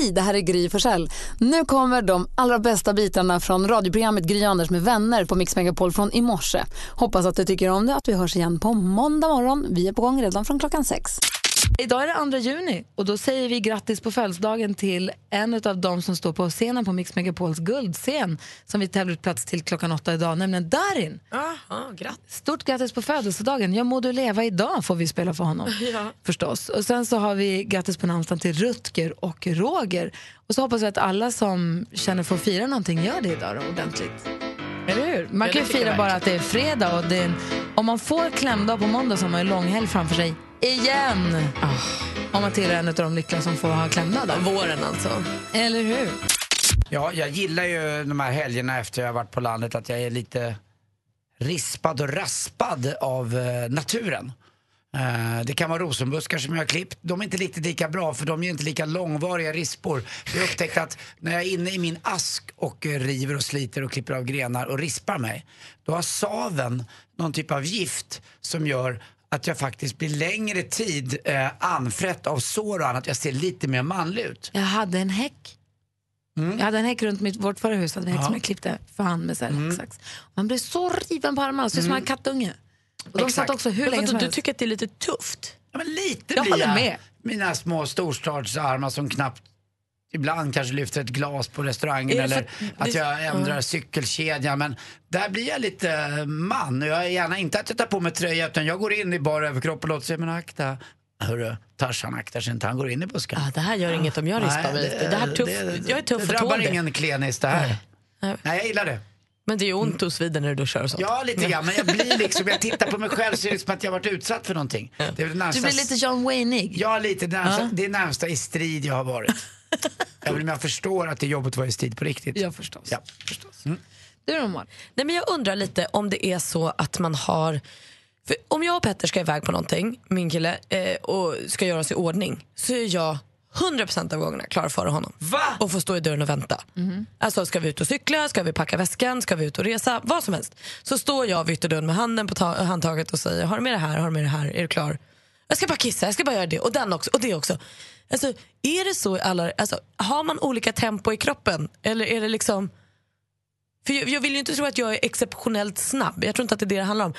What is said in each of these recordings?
Hej, det här är Gry Forssell. Nu kommer de allra bästa bitarna från radioprogrammet Gry Anders med vänner på Mix Megapol från i morse. Hoppas att du tycker om det att vi hörs igen på måndag morgon. Vi är på gång redan från klockan sex. Idag är det 2 juni och då säger vi grattis på födelsedagen till en av dem som står på scenen på Mix Megapols guldscen som vi tävlar ut plats till klockan åtta idag, nämligen Darin. Aha, grattis. Stort grattis på födelsedagen. Ja, må du leva idag får vi spela för honom. Ja. Förstås. Och sen så har vi grattis på namnsdagen till Rutger och Roger. Och så hoppas vi att alla som känner för att fira någonting gör det idag då, ordentligt. Eller hur? Man kan ju fira bara att det är fredag och det en, om man får klämdag på måndag så har man ju långhelg framför sig. Igen! Om man tillhör en av de lyckliga som får ha klämdag då. Våren alltså. Eller hur? Ja, jag gillar ju de här helgerna efter jag har varit på landet att jag är lite rispad och raspad av eh, naturen. Eh, det kan vara rosenbuskar som jag har klippt. De är inte riktigt lika bra för de ger inte lika långvariga rispor. Jag har upptäckt att när jag är inne i min ask och eh, river och sliter och klipper av grenar och rispar mig, då har saven någon typ av gift som gör att jag faktiskt blir längre tid eh, anfrätt av sår och annat. Jag ser lite mer manlig ut. Jag hade en häck. Jag hade en häck runt mitt, vårt förra hus, hade en häck Ja. som jag klippte för hand med så här häcksax. Man blev så riven på armarna, så det är som en kattunge. Och de satt Exakt. också hur länge som du helst. tycker att det är lite tufft? Ja, men lite Jag blir håller jag. med. Mina små storstadsarmar som knappt ibland kanske lyfter ett glas på restaurangen det eller att det- jag ändrar cykelkedjan. Men där blir jag lite man. Jag är gärna inte att jag tar på mig tröja utan jag går in i bara överkropp och låter sig, men akta. Hörru, Tarzan aktar sig inte, han går in i busken. Ah, det här gör inget om jag rispar mig lite. Det här är tuff, jag är tuff det drabbar det. ingen klenis det här. Nej. Nej, jag gillar det. Men det är ont och svider när du duschar och sånt. Ja, lite grann. Men jag blir liksom, jag tittar på mig själv så är det som att jag varit utsatt för någonting. Det är det Du närmsta- blir lite John Wayneig. Ja, lite. Närmsta, Det är närmsta i strid jag har varit. Även om jag förstår att det är jobbigt att vara i strid på riktigt. Ja, förstås. Ja, förstås. Mm. Du då? Nej, men jag undrar lite om det är så att man har... För om jag och Petter ska iväg på någonting, min kille, eh, och ska göra oss i ordning så är jag 100% av gångerna klar före honom. Va? Och får stå i dörren och vänta. Alltså ska vi ut och cykla, ska vi packa väskan, ska vi ut och resa, vad som helst. Så står jag vid ytterdörren med handen på ta- handtaget och säger har du med det här, har du med det här, är du klar? Jag ska bara kissa, jag ska bara göra det och den också och det också. Alltså, är det så i alla, alltså, har man olika tempo i kroppen eller är det liksom för jag, jag vill ju inte tro att jag är exceptionellt snabb. Jag tror inte att det är det det handlar om.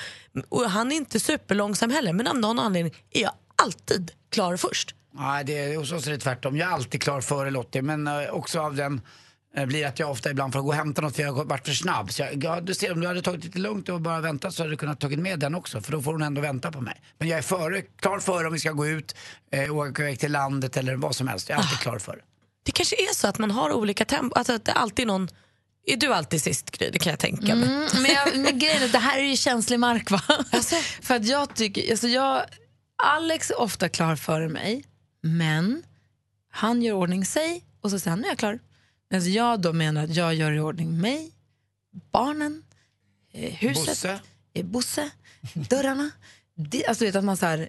Och han är inte superlångsam heller, men av någon anledning är jag alltid klar först. Nej, det hos oss är det tvärtom. Jag är alltid klar före Lottie, men eh, också av den blir att jag ofta ibland får gå och hämta något för jag har varit för snabb. Så jag, ja, du ser, om du hade tagit lite lugnt och bara väntat så hade du kunnat tagit med den också för då får hon ändå vänta på mig. Men jag är före, klar före om vi ska gå ut, eh, åka iväg till landet eller vad som helst. Jag är alltid klar före. Det kanske är så att man har olika tempo. Alltså att det är alltid någon... Är du alltid sist, Gry? Det kan jag tänka mig. Mm, men, jag, men grejen är att det här är ju känslig mark va? För att jag tycker, alltså jag, Alex är ofta klar före mig, men han gör ordning sig och så säger han nu är jag klar. Men jag då menar att jag gör i ordning mig, barnen, eh, huset, Bosse? eh, Bosse dörrarna. Det, alltså vet att man så här,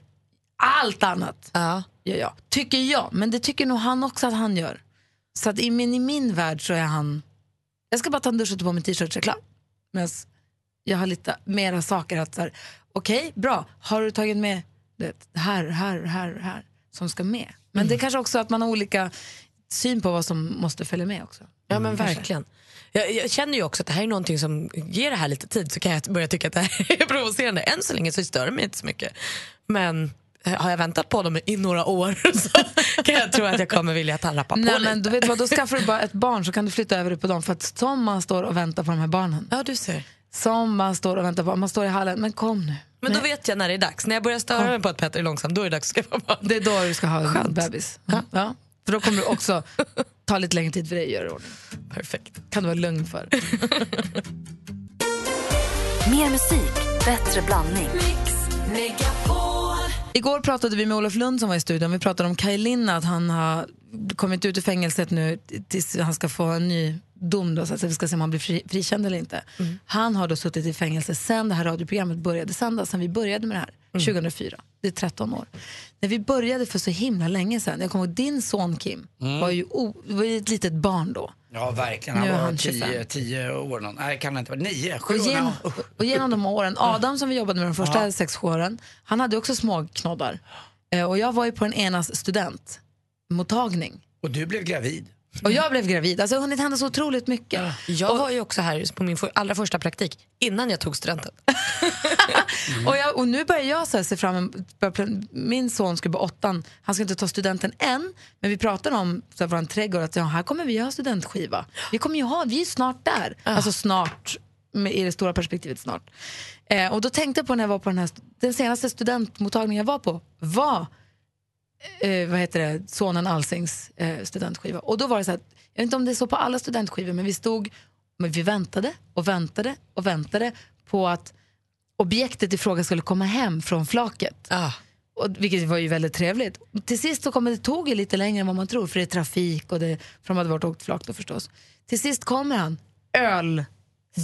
allt annat Ja. gör jag. Tycker jag, men det tycker nog han också att han gör. Så att i min, i min värld så är han, jag ska bara ta en dusch och ta på mig t-shirt så är jag klar. Medan jag har lite mera saker att så här, okej, bra, har du tagit med det här, här, här, här som ska med? Men det är kanske också att man har olika syn på vad som måste följa med också. Ja men verkligen. Jag, jag känner ju också att det här är någonting som ger det här lite tid så kan jag börja tycka att det här är provocerande. Än så länge så stör det mig inte så mycket. Men eh, har jag väntat på dem i några år så kan jag tro att jag kommer vilja att han rappar på Nej, lite. men då, vet du vad, då skaffar du bara ett barn så kan du flytta över det på dem. För att som man står och väntar på de här barnen, Ja du ser. som man står och väntar på, man står i hallen, men kom nu. Men då vet jag när det är dags. När jag börjar störa mig på att Petter är långsam, då är det dags att skaffa barn. Det är då du ska ha en bebis. Ja. För då kommer det också ta lite längre tid för dig att göra i ordning. Perfekt. Kan du vara lugn för. Mer musik, bättre blandning. Igår pratade vi med Olof Lund som var i studion. Vi pratade om Kaj Linna, att han har kommit ut ur fängelset nu tills han ska få en ny dom. Då, så att vi ska se om han blir fri, frikänd eller inte. Han har då suttit i fängelse sen det här radioprogrammet började sändas, sen vi började med det här, 2004. Det är 13 år. När vi började för så himla länge sedan, jag kommer ihåg din son Kim var ju o, var ju ett litet barn då. Ja, verkligen. Han var han 25. 10, 10 år. Nej, kan det inte vara. 9, 7 Och ja. och genom de åren, Adam som vi jobbade med de första sex sju åren, han hade också små knoddar. Eh, och jag var ju på en enas studentmottagning Och du blev gravid. Och jag blev gravid. Alltså, det har hunnit hända så otroligt mycket. Jag var ju också här på min för- allra första praktik innan jag tog studenten. Och, jag, och nu börjar jag så här se fram emot, min son ska bli åttan, han ska inte ta studenten än, men vi pratar om så här, vår trädgård, att ja, här kommer vi ha studentskiva. Vi kommer ju ha, vi är snart där. Alltså snart, med, i det stora perspektivet snart. Eh, och då tänkte jag på när jag var på den här, den senaste studentmottagningen jag var på, var eh, vad heter det, sonen Alsings eh, studentskiva. Och då var det så här, jag vet inte om det är så på alla studentskivor, men vi stod, men vi väntade och väntade och väntade på att objektet i fråga skulle komma hem från flaket. Ah. Och, vilket var ju väldigt trevligt. Till sist så kommer det tog ju lite längre än vad man tror för det är trafik och det, för de hade varit åkt flak då förstås. Till sist kommer han, öl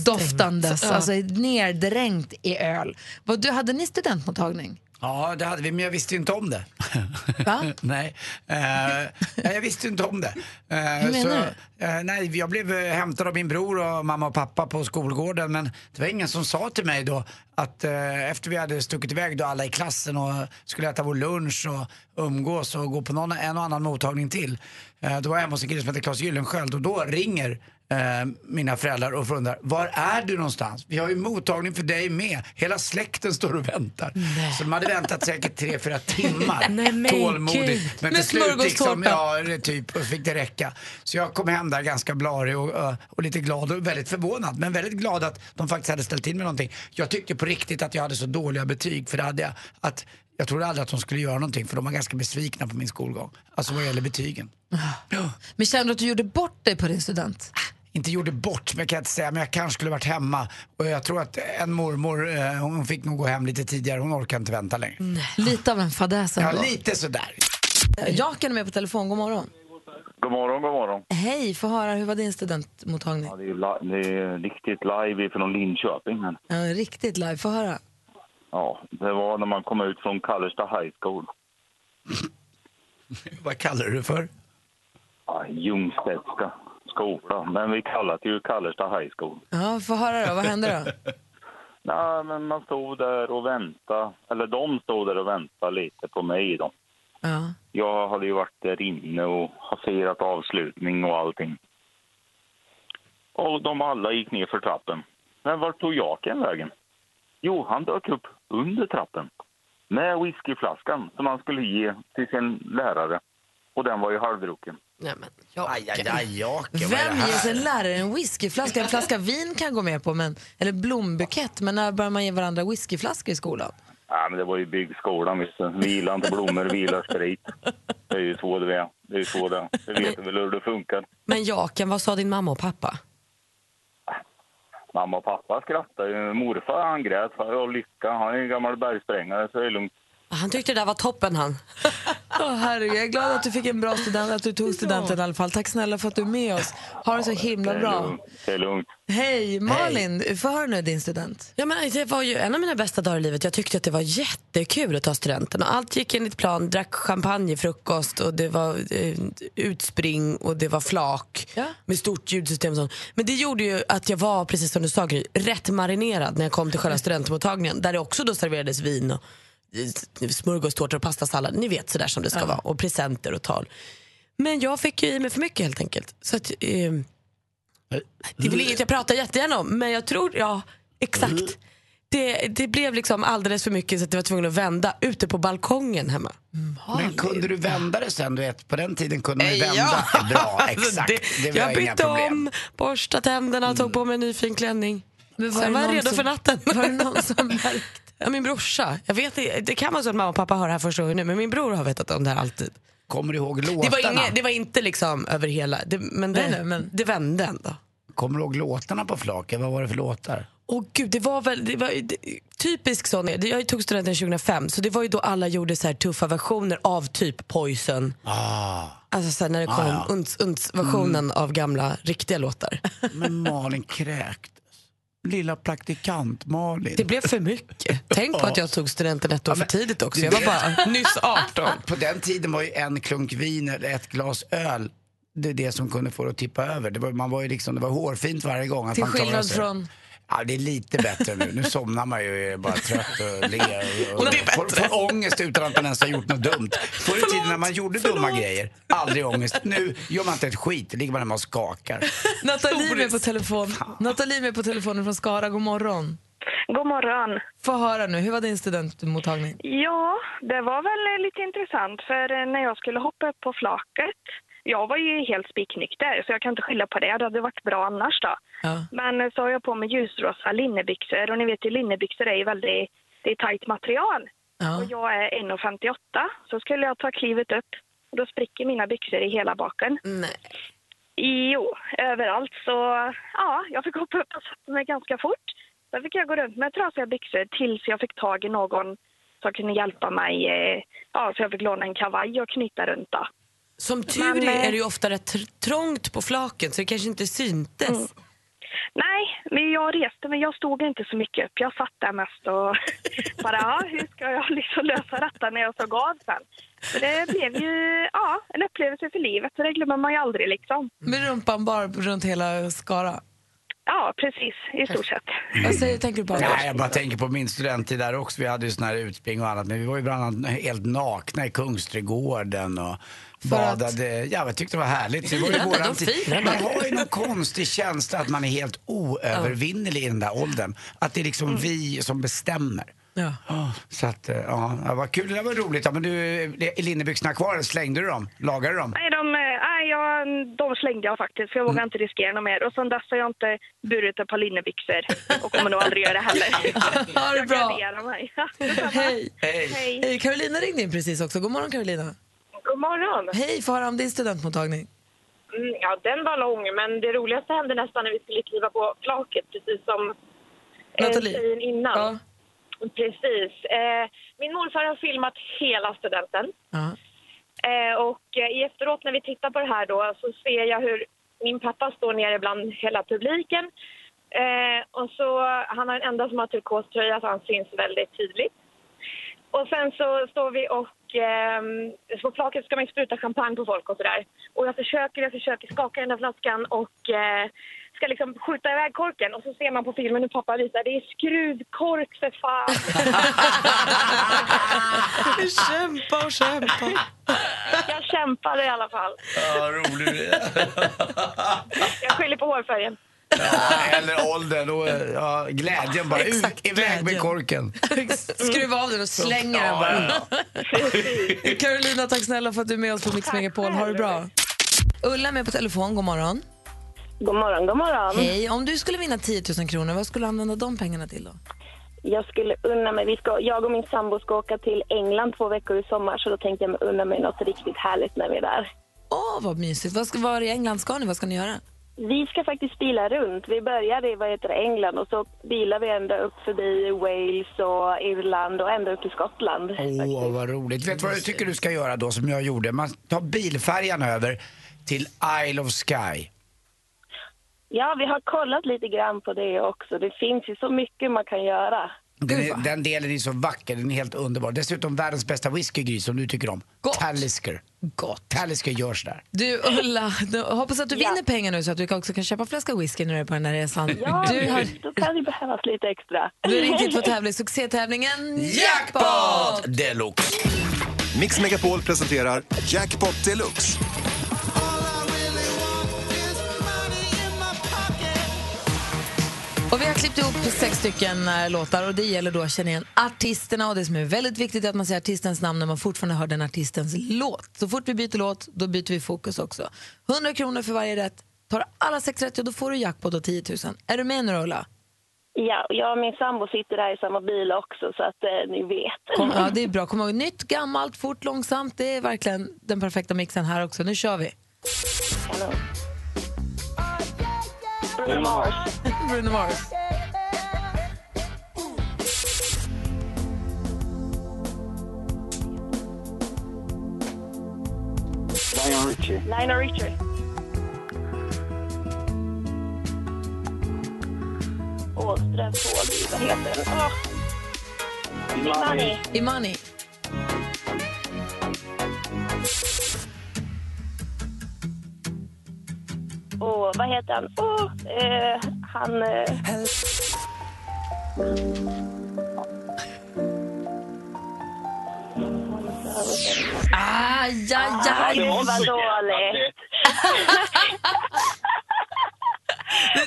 doftandes, Ja. alltså neddränkt i öl. Vad, du, hade ni studentmottagning? Ja, det hade vi, men jag visste ju inte om det. Va? nej. Eh, jag visste inte om det. Eh, Hur menar så, eh, nej, jag blev eh, hämtad av min bror och mamma och pappa på skolgården men det var ingen som sa till mig då att eh, efter vi hade stuckit iväg då alla i klassen och skulle äta vår lunch och umgås och gå på någon, en och annan mottagning till. Eh, då var jag hemma hos en kille som heter Claes Gyllensköld och då ringer eh, mina föräldrar och undrar var är du någonstans? Vi har ju mottagning för dig med. Hela släkten står och väntar. Så de hade väntat säkert tre, fyra timmar Nej, men tålmodigt. Men till slut liksom, ja, typ, och fick det räcka. Så jag kom hem där ganska blarig och, och, lite glad och väldigt förvånad. Men väldigt glad att de faktiskt hade ställt till med någonting. Jag tyckte på riktigt att jag hade så dåliga betyg för det hade jag. Att, jag trodde aldrig att de skulle göra någonting för de var ganska besvikna på min skolgång. Alltså vad gäller betygen. Men kände du att du gjorde bort dig på din student? Inte gjorde bort mig kan jag inte säga, men jag kanske skulle varit hemma. Och jag tror att en mormor, eh, hon fick nog gå hem lite tidigare. Hon orkar inte vänta längre. Lite av en fadäs Ja, ändå. lite sådär. Jaken är med på telefon, god morgon. God morgon, god morgon. Hej, få höra, hur var din studentmottagning? Ja, det, är li- det är riktigt live från Linköping. Men, Ja, riktigt live, få höra. ja, det var när man kom ut från Kallersta High School. Vad kallar du det för? Ja, Ljungstedtska skola, men vi kallar det ju Kallersta High School. Ja, få höra då, vad hände då? Nej, men man stod där och väntade, eller de stod där och väntade lite på mig då. Ja. Jag hade ju varit där inne och passerat avslutning och allting. Och de alla gick ner för trappen. Men vart tog Jaken vägen? Jo, han dök upp under trappen med whiskyflaskan som han skulle ge till sin lärare. Och den var ju halvdrucken. Nej, men, jag, Aj, aj, aj, det Vem ger sin lärare en whiskyflaska? En flaska vin kan jag gå med på, men, eller blombukett, men när börjar man ge varandra whiskyflaskor i skolan? Ja, men det var ju byggskolan. visst. Vila inte blommor, vila sprit. Det är ju så det är. Det är ju så det är. Det vet du väl hur det funkar. men Jaken, vad sa din mamma och pappa? Mamma och pappa skrattade ju. Morfar han grät för lycka. Han är ju en gammal bergsprängare så det är lugnt. Han tyckte det där var toppen han. Åh, herregud, jag är glad att du fick en bra student, att du tog studenten i alla fall. Tack snälla för att du är med oss. Ha det så himla Det är bra. lugnt. Det är lugnt. Hej, Malin, få höra nu din student. Ja, men det var ju en av mina bästa dagar i livet. Jag tyckte att det var jättekul att ta studenten. Och allt gick enligt plan. Drack champagne frukost och det var eh, utspring och det var flak Ja. med stort ljudsystem. Och sånt. Men det gjorde ju att jag var, precis som du sa Gry, rätt marinerad när jag kom till själva studentmottagningen. Där det också då serverades vin och smörgåstårtor och pastasallad. Ni vet sådär som det ska vara. Och presenter och tal. Men jag fick ju i mig för mycket helt enkelt. Så att, eh, det är väl inget jag pratar jättegärna om, men jag tror, ja, exakt. Det, det blev liksom alldeles för mycket så att jag var tvungen att vända ute på balkongen hemma. Men kunde du vända det sen? Du vet, på den tiden kunde man ju Ja. vända. Bra, exakt. Det, Det, var jag inga bytte problem. Mm. om, borstade tänderna och tog på mig en ny fin klänning. Men Sen det var jag någon redo som- för natten. Var det någon som märkte? Ja, min brorsa. Jag vet, det, det kan vara så att mamma och pappa hör det här första gången nu, men min bror har vetat om det här alltid. Kommer du ihåg Det låtarna? var, inget, det var inte liksom över hela, det, men, det, Nej, nej, men- det vände ändå. Kommer du ihåg låtarna på flaket? Vad var det för låtar? Åh gud, det var väl det var, det, typisk sån. det- Jag tog studenten 2005 så det var ju då alla gjorde så här tuffa versioner av typ Poison. Ah, Alltså så när det kom Ah, ja. uns, uns versionen av gamla riktiga låtar. men Malin kräktes. Lilla praktikant Malin. Det blev för mycket. Tänk på att jag tog studenten ett år för men tidigt också. Jag var bara nyss 18. På den tiden var ju en klunk vin eller ett glas öl det, det som kunde få det att tippa över. Det var, man var ju liksom, det var hårfint varje gång. Till skillnad från... Ja, det är lite bättre nu. Nu somnar man ju är bara trött och ler. Och, och det är får, bättre. får ångest utan att man ens har gjort något dumt. Förr i tiden när man gjorde dumma grejer, aldrig ångest. Nu gör man inte ett skit, ligger man hemma och skakar. Nathalie med på telefon. Nathalie med på telefonen från Skara. God morgon. God morgon. Få höra nu, hur var din studentmottagning? Ja, det var väl lite intressant för när jag skulle hoppa upp på flaket, jag var ju helt spiknykter så jag kan inte skylla på det, det hade varit bra annars då. Ja. Men så har jag på mig ljusrosa linnebyxor och ni vet ju linnebyxor är ju väldigt, det är tajt material. Ja. Och jag är 1,58 så skulle jag ta klivet upp och då spricker mina byxor i hela baken. Nej. Jo, överallt. Så ja, jag fick hoppa upp och sätta mig ganska fort. Sen fick jag gå runt med trasiga byxor tills jag fick tag i någon som kunde hjälpa mig. eh, Ja, så jag fick låna en kavaj och knyta runt då. Som tur Men, är eh, är det ju ofta rätt tr- trångt på flaken så det kanske inte syntes. Mm. Nej, men jag reste men jag stod inte så mycket upp. Jag satt där mest och bara, ja, hur ska jag liksom lösa detta när jag såg av sen? Så det blev ju, ja, en upplevelse för livet. Så det glömmer man ju aldrig liksom. Med rumpan bar runt hela Skara. Ja, precis, i stort sett. Vad säger, tänker du på? Nej, jag bara tänker på min studenttid där också. Vi hade ju såna här utspring och annat. Men vi var ju bland annat helt nakna i Kungsträdgården och För att- badade. Ja, jag tyckte det var härligt. Det var ju Ja, våran tid. Man har ju någon konstig känsla att man är helt oövervinnelig i den där åldern. Att det är liksom vi som bestämmer. Ja. Ja, Så att, eh, ja, ja, vad kul. Det där var roligt. Ja, men du, är linnebyxorna kvar? Slängde du dem? Lagade du dem? Nej, de, eh, nej jag, de slängde jag faktiskt, för jag vågar inte riskera något mer. Och sen dess har jag inte burit ett par linnebyxor och kommer nog aldrig göra det heller. Ha det bra. mig. Hej. Hej. Hej. Hej, Carolina ringde in precis också. God morgon Carolina. God morgon. Hej, få höra om din studentmottagning. Mm, ja, den var lång, men det roligaste hände nästan när vi skulle kliva på flaket, precis som eh, tjejen innan. Ja. Precis. Eh, min morfar har filmat hela studenten. Ja. Eh, och eh, i efteråt när vi tittar på det här då så ser jag hur min pappa står nere bland hela publiken. Eh, och så, han har en enda som har turkoströja så han syns väldigt tydligt. Och sen så står vi och eh, på flaket ska man ju spruta champagne på folk och sådär. Och jag försöker, jag försöker skaka den där flaskan och eh, ska liksom skjuta iväg korken. Och så ser man på filmen hur pappa visar, det är skruvkork för fan. Kämpa och kämpa. jag kämpade i alla fall. Ja, roligt. Jag skyller på hårfärgen. Ja, eller åldern och ja, glädjen bara. Ut, Exakt, iväg med glädjen. korken. Skruva av den och slänger den bara. Carolina, tack snälla för att du är med oss på Mix Megapol. Ha det bra. Ulla är med på telefon. God morgon. God morgon, god morgon. Hej. Om du skulle vinna 10 000 kronor, vad skulle du använda de pengarna till då? Jag skulle unna mig, vi ska, jag och min sambo ska åka till England två veckor i sommar så då tänkte jag unna mig något riktigt härligt när vi är där. Åh, vad mysigt. Vad ska, var i England ska ni? Vad ska ni göra? Vi ska faktiskt bila runt. Vi börjar i vad heter England och så bilar vi ända upp förbi Wales och Irland och ända upp till Skottland. Åh, vad roligt. Vet du vad jag tycker du ska göra då, som jag gjorde? Man tar bilfärjan över till Isle of Skye. Ja, vi har kollat lite grann på det också. Det finns ju så mycket man kan göra. Den, är, den delen är så vacker, den är helt underbar. Dessutom världens bästa whiskygris som du tycker om. Gott. Talisker. Gott. Talisker görs där. Du, Ulla, hoppas att du Ja. vinner pengar nu så att du också kan köpa en flaska whisky när du är på den här resan. Ja, du har, då kan det behövas lite extra. du har ringt hit för att tävla i succétävlingen Jackpot deluxe! Mix Megapol presenterar Jackpot Deluxe. Och vi har klippt ihop sex stycken eh, låtar och det gäller då att känna igen artisterna och det som är väldigt viktigt är att man säger artistens namn när man fortfarande hör den artistens låt. Så fort vi byter låt, då byter vi fokus också. 100 kronor för varje rätt. Tar alla sex rätt, ja, då får du jackpot och 10 000. Är du med nu Ulla? Ja, jag och min sambo sitter där i samma bil också så att eh, ni vet. Kom, ja, det är bra. Kom ihåg, nytt, gammalt, fort, långsamt. Det är verkligen den perfekta mixen här också. Nu kör vi. Kanon. Bruno Mars. Bruno Mars. Lionel Richie. Åström Fåby, vad heter den? Åh. Imani. Imani. Heter han? Åh, eh, han... Eh, Aj, aj, aj. Det var dåligt.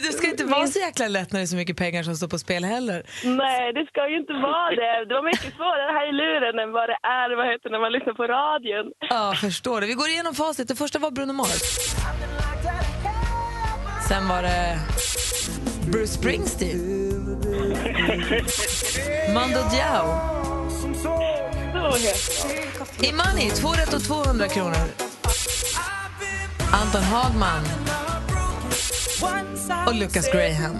Det ska inte vara så jäkla lätt när det är så mycket pengar som står på spel heller. Nej, det ska ju inte vara det. Det var mycket svårare här i luren än vad det är vad heter, när man lyssnar på radion. Ja, förstår det. Vi går igenom facit. Det första var Bruno Mars. Sen var det Bruce Springsteen. Mando Diao. Imani, två rätt och 200 kronor. Anton Hagman. Och Lucas Graham.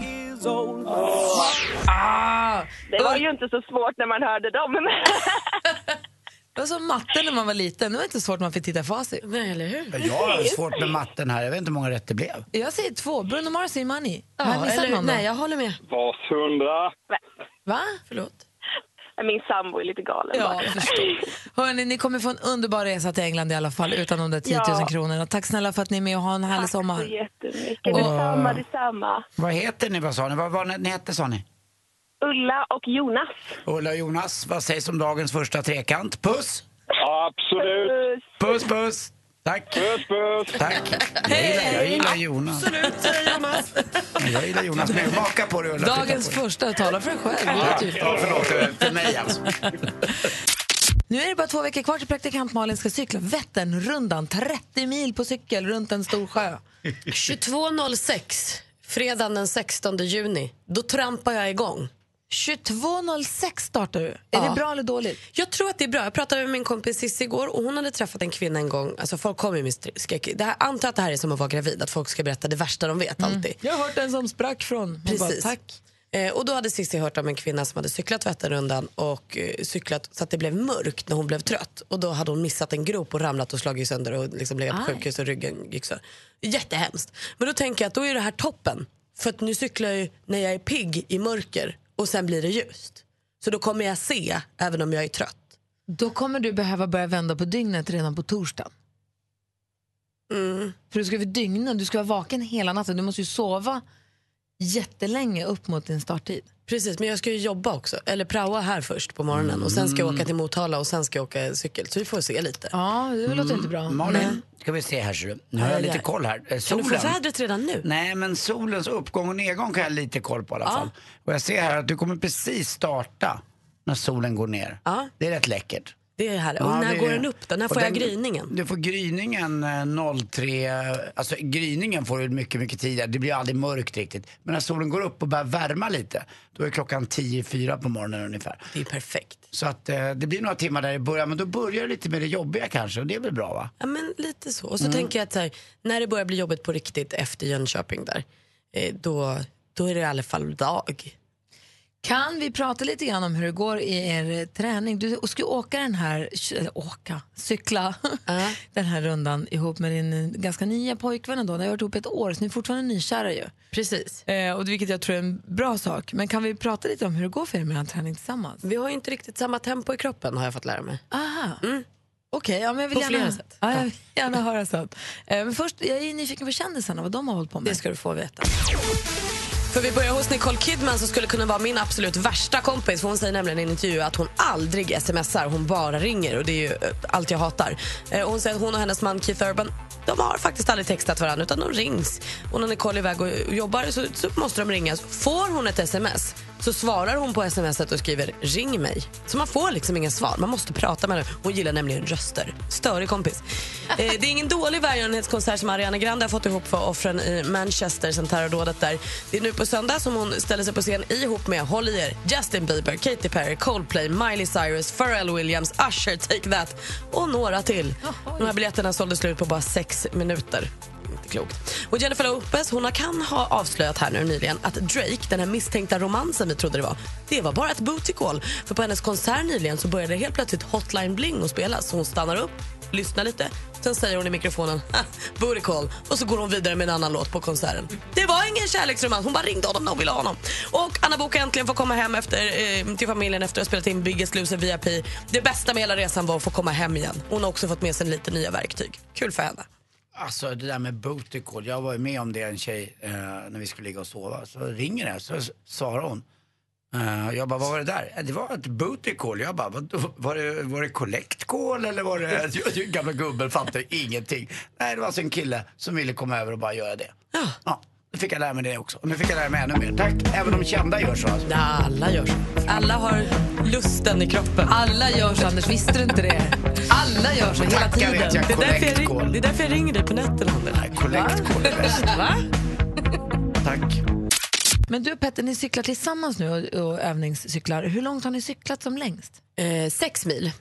Ah, Det var ju inte så svårt när man hörde dem. det var som matte när man var liten. Det var inte svårt när man fick titta i facit. Nej, eller hur? Jag har svårt med matten här. Jag vet inte hur många rätt det blev. Jag säger två. Bruno Mars och Imani. Har jag Ja, missat eller, någon då? nej, jag håller med. Vashundra. Va? Förlåt. Min sambo är lite galen Ja, bara. Hörrni, ni kommer få en underbar resa till England i alla fall utan de där 10 000 Ja. kronorna. Tack snälla för att ni är med och ha en härlig Tack så sommar. jättemycket. Detsamma, detsamma. Vad heter ni? Vad sa ni? Vad var ni, ni hette sa ni? Ulla och Jonas. Ulla och Jonas, vad sägs om dagens första trekant? Puss! Absolut. Puss, puss! Tack! Puss, puss. Tack! Jag gillar, jag gillar Jonas. Absolut, säger Jonas. Jag gillar Jonas. Men maka på dig Ulla. titta Dagens på första, tala för dig själv. Det är Ja, ja, förlåt. För mig alltså. Nu är det bara två veckor kvar till praktikant Malin ska cykla Vätternrundan. 30 mil på cykel runt en stor sjö. 22.06, fredagen den 16 juni. Då trampar jag igång. 22.06 startar du. Är Ja. det bra eller dåligt? Jag tror att det är bra. Jag pratade med min kompis Cissi igår och hon hade träffat en kvinna en gång. Alltså folk kommer ju med skräck. Det här, antar att det här är som att vara gravid, att folk ska berätta det värsta de vet alltid. Jag har hört en som sprack från. Hon Precis. Bara, tack. Eh, och då hade Cissi hört om en kvinna som hade cyklat Vätternrundan och eh, cyklat så att det blev mörkt när hon blev trött. Och då hade hon missat en grop och ramlat och slagit sönder och liksom legat på sjukhus och ryggen gick så. Jättehemskt. Men då tänker jag att då är det här toppen. För att nu cyklar jag ju när jag är pigg i mörker och sen blir det ljust. Så då kommer jag se även om jag är trött. Då kommer du behöva börja vända på dygnet redan på torsdag. Mm. För du ska vara dygna, du ska vara vaken hela natten. Du måste ju sova jättelänge upp mot din starttid. Precis, men jag ska ju jobba också. Eller praoa här först på morgonen och sen ska jag åka till Motala och sen ska jag åka cykel. Så vi får se lite. Ja, det låter inte bra. Malin, ska vi se här ser du. Nu har jag lite koll här. Eh, Kan du Solen. få vädret redan nu? Nej, men solens uppgång och nedgång kan jag lite koll på i alla fall. Och jag ser här att du kommer precis starta när solen går ner. Ja. Det är rätt läckert. Det är härligt. Och Ja, när det- går den upp då? När får jag den- gryningen? Du får gryningen eh, 03, alltså gryningen får du mycket, mycket tidigare. Det blir aldrig mörkt riktigt. Men när solen går upp och börjar värma lite, då är klockan 10-4 på morgonen ungefär. Det är perfekt. Så att eh, det blir några timmar där i början, men då börjar det lite med det jobbiga kanske och det är väl bra va? Ja, men lite så. Och Mm. så tänker jag att här, när det börjar bli jobbigt på riktigt efter Jönköping där, eh, då, då är det i alla fall dag. Kan vi prata lite grann om hur det går i er eh, träning? Du ska åka den här, åka, cykla den här rundan ihop med din eh, ganska nya pojkvän ändå. Ni har varit ihop ett år, så ni är fortfarande nykära ju. Precis. Eh, och vilket jag tror är en bra sak. Men kan vi prata lite om hur det går för er med er träning tillsammans? Vi har ju inte riktigt samma tempo i kroppen har jag fått lära mig. Aha. Okej, ja, men jag vill På gärna, sätt. Ja, jag vill gärna höra sånt. Eh, men först, jag är nyfiken på kändisarna, vad de har hållit på med. Det ska du få veta. För vi börjar hos Nicole Kidman som skulle kunna vara min absolut värsta kompis. För hon säger nämligen i en intervju att hon aldrig smsar, hon bara ringer och det är ju eh, allt jag hatar. Eh, och hon säger att hon och hennes man Keith Urban de har faktiskt aldrig textat varandra utan de rings. Och när Nicole är iväg och jobbar så, så måste de ringas. Får hon ett sms så svarar hon på smset och skriver ring mig. Så man får liksom inga svar, man måste prata med henne. Hon gillar nämligen röster. Störig kompis. Eh, det är ingen dålig välgörenhetskonsert som Ariana Grande har fått ihop för offren i Manchester sen terrordådet där. Det är nu på söndag som hon ställer sig på scen ihop med, håll i er, Justin Bieber, Katy Perry, Coldplay, Miley Cyrus, Pharrell Williams, Usher, Take That och några till. De här biljetterna sålde slut på bara sex minuter. Klokt. Och Jennifer Lopez hon kan ha avslöjat här nu nyligen att Drake, den här misstänkta romansen vi trodde det var, det var bara ett booty call. För på hennes konsert nyligen så började helt plötsligt Hotline Bling att spelas. Så hon stannar upp, lyssnar lite, sen säger hon i mikrofonen "Ha, booty call och så går hon vidare med en annan låt på konserten. Det var ingen kärleksromans, hon bara ringde honom när hon ville ha honom. Och Anna Book äntligen får komma hem efter, eh, till familjen efter att ha spelat in Biggest Loser VIP. Det bästa med hela resan var att få komma hem igen. Hon har också fått med sig lite nya verktyg. Kul för henne. Alltså det där med booty call, jag var ju med om det en tjej eh, när vi skulle ligga och sova. Så ringer det, så svarar hon. Eh, jag bara, vad var det där? "Eh, Det var ett booty call. Jag bara, vad, var det, var det collect call eller var det... Jag, gamla gubben fattade ingenting. Nej, det var alltså en kille som ville komma över och bara göra det. Ja. Ja, nu fick jag lära mig det också. Och nu fick jag lära mig ännu mer. Tack, även de kända gör så. Alltså. Ja, alla gör så. Alla har lusten i kroppen. Alla gör så, Anders. Visste du inte det? Alla gör så hela tiden. vet jag, Det är, därför jag ring, det är därför jag ringer dig på nätterna, Anders. Nej, collect call är bäst. Va? Tack. Men du och Petter, ni cyklar tillsammans nu och, och övningscyklar. Hur långt har ni cyklat som längst? Eh, sex mil.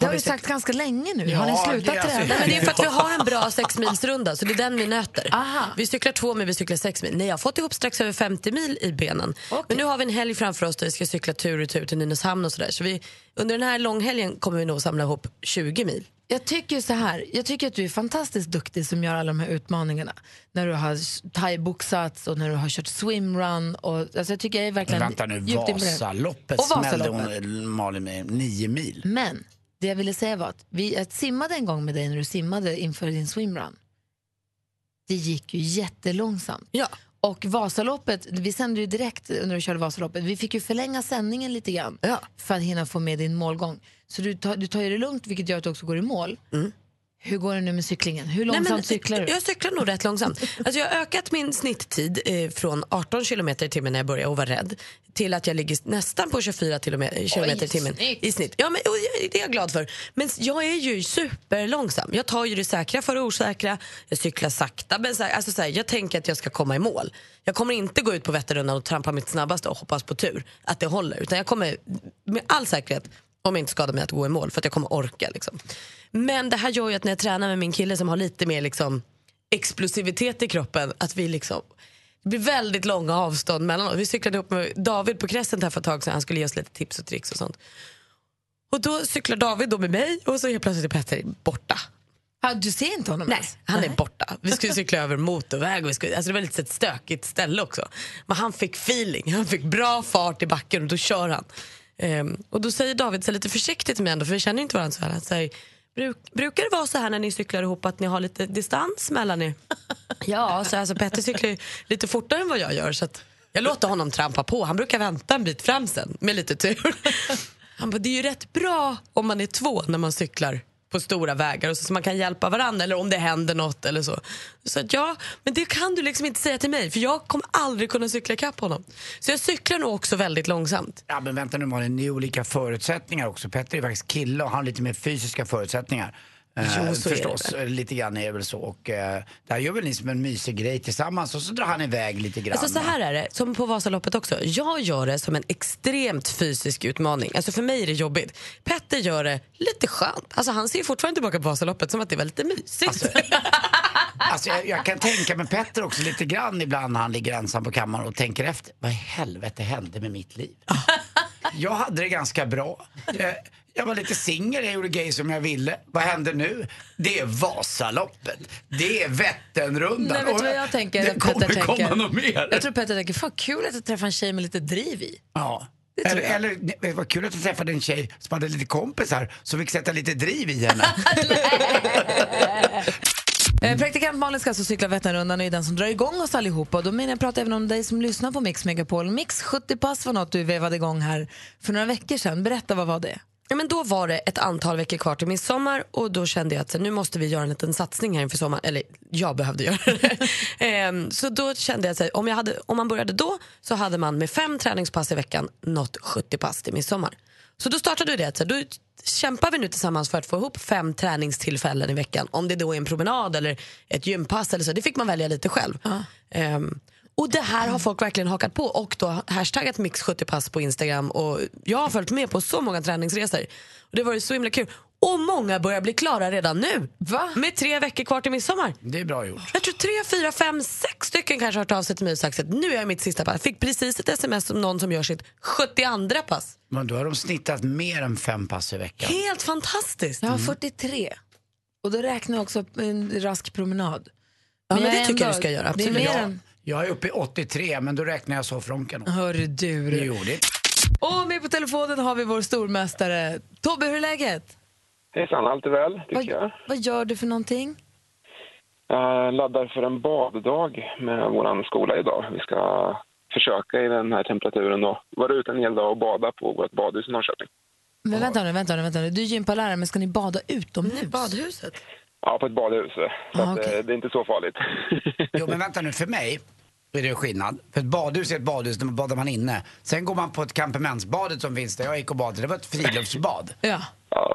Det har vi sagt ganska länge nu. Ja, har ni det slutat är alltså-? Nej, men det är för att vi har en bra sexmilsrunda, så det är den vi nöter. Aha. Vi cyklar två mil, vi cyklar sex mil. Nej, jag har fått ihop strax över 50 mil i benen. Men nu har vi en helg framför oss där vi ska cykla tur och tur till Nynäshamn och sådär. Så vi, under den här långhelgen kommer vi nog samla ihop 20 mil. Jag tycker så här, jag tycker att du är fantastiskt duktig som gör alla de här utmaningarna. När du har thaiboxats och när du har kört swimrun. Och, alltså jag tycker jag är Men verkligen vänta nu. Vasaloppet smällde hon Malin med nio mil. Men det jag ville säga var att vi jag simmade en gång med dig när du simmade inför din swimrun. Det gick ju jättelångsamt. Ja. Och Vasaloppet, vi sände ju direkt när du körde Vasaloppet. Vi fick ju förlänga sändningen lite grann Ja. för att hinna få med din målgång. Så du tar, du tar ju det lugnt vilket gör att du också går i mål. Hur går det nu med cyklingen? Hur långsamt Nej, cyklar du? Jag cyklar nog rätt långsamt. Alltså, jag har ökat min snitttid eh, från 18 km i timmen när jag började och var rädd till att jag ligger nästan på 24 km i timmen i snitt. Ja, men, det är jag glad för. Men jag är ju superlångsam. Jag tar ju det säkra för det osäkra. Jag cyklar sakta. Men så här, alltså, så här, jag tänker att jag ska komma i mål. Jag kommer inte gå ut på Vätternrundan och trampa mitt snabbaste och hoppas på tur att det håller. Utan jag kommer med all säkerhet om jag inte skadar mig att gå i mål för att jag kommer orka. Liksom. Men det här gör ju att när jag tränar med min kille som har lite mer liksom, explosivitet i kroppen, att vi liksom det blir väldigt långa avstånd mellan oss. Vi cyklade ihop med David på Crescent här för ett tag sedan. Han skulle ge oss lite tips och tricks och sånt. Och då cyklar David då med mig och så helt plötsligt är Petter borta. Ah, du ser inte honom Nej, ens? han är borta. Vi skulle cykla över motorväg. Och vi skulle, alltså det var lite ett stökigt ställe också. Men han fick feeling. Han fick bra fart i backen och då kör han. Ehm, och då säger David så lite försiktigt till mig ändå, för vi känner inte varandra så här. Han säger, Bruk, brukar det vara så här när ni cyklar ihop att ni har lite distans mellan er? ja, så alltså Petter cyklar lite fortare än vad jag gör så jag låter honom trampa på. Han brukar vänta en bit fram sen med lite tur. Han bara, det är ju rätt bra om man är två när man cyklar på stora vägar och så, så man kan hjälpa varandra eller om det händer något eller så. Så att ja, men det kan du liksom inte säga till mig för jag kommer aldrig kunna cykla ikapp honom. Så jag cyklar nog också väldigt långsamt. Ja men vänta nu Malin, ni är olika förutsättningar också. Petter är faktiskt kille och han har lite mer fysiska förutsättningar. Eh, Jo, så förstås, Eh, lite grann är det väl så. Och eh, det här gör väl ni som en mysig grej tillsammans och så drar han iväg lite grann. Alltså så här är det, som på Vasaloppet också. Jag gör det som en extremt fysisk utmaning. Alltså för mig är det jobbigt. Petter gör det lite skönt. Alltså han ser fortfarande tillbaka på Vasaloppet som att det var lite mysigt. Alltså jag, jag kan tänka mig Petter också lite grann ibland när han ligger ensam på kammaren och tänker efter. Vad i helvete hände med mitt liv? Jag hade det ganska bra. Jag var lite singel, jag gjorde gay som jag ville. Vad hände nu? Det är Vasaloppet. Det är Vätternrundan. Nej, vet du vad jag tänker? Det kommer Petter komma tänker? något mer. Jag tror Petter tänker, fan kul att jag träffar en tjej med lite driv i. Ja. Eller, eller det var kul att jag träffade en tjej som hade lite kompisar som fick sätta lite driv i henne. Eh, Praktikant Malin ska alltså cykla Vätternrundan och är den som drar igång oss allihopa. Och då menar jag pratar även om dig som lyssnar på Mix Megapol. Mix 70 pass var något du vevade igång här för några veckor sedan. Berätta, vad var det? Ja, men då var det ett antal veckor kvar till midsommar och då kände jag att så, nu måste vi göra en liten satsning här inför sommaren. Eller jag behövde göra det. Ehm, så då kände jag att om, jag hade, om man började då så hade man med fem träningspass i veckan nått 70 pass till midsommar. Så då startade vi det. Så då kämpar vi nu tillsammans för att få ihop fem träningstillfällen i veckan. Om det då är en promenad eller ett gympass eller så. Det fick man välja lite själv. Ehm, och det här har folk verkligen hakat på och då hashtaggat mix70pass på Instagram och jag har följt med på så många träningsresor. Och det var ju så himla kul. Och många börjar bli klara redan nu. Va? Med tre veckor kvar till midsommar. Det är bra gjort. Jag tror tre, fyra, fem, sex stycken kanske har hört av sig till mig och sagt att nu är jag mitt sista pass. Jag fick precis ett sms om någon som gör sitt 72 pass. Men då har de snittat mer än fem pass i veckan. Helt fantastiskt. Jag har 43. Och då räknar jag också en rask promenad. Ja, men jag det tycker jag ändå- du ska göra, Det är absolut. mer Jag, än... jag är uppe i 83 men då räknar jag soffronken. Hörru du. Jo, det Och med på telefonen har vi vår stormästare. Tobbe, hur är läget? Hejsan, allt är väl, tycker Vad, jag. vad gör du för någonting? Jag laddar för en baddag med vår skola idag. Vi ska försöka i den här temperaturen och vara ute en hel dag och bada på vårt badhus i Norrköping. Men vänta nu, vänta nu, vänta nu. Du är gympalärare, men ska ni bada utomhus? Badhuset? Ja, på ett badhus. Så Ah, att, okej. eh, det är inte så farligt. Jo men vänta nu, för mig är det skillnad. För ett badhus är ett badhus, där badar man inne. Sen går man på ett kampementsbadet som finns där jag gick och badade. Det var ett friluftsbad. Ja. Ja.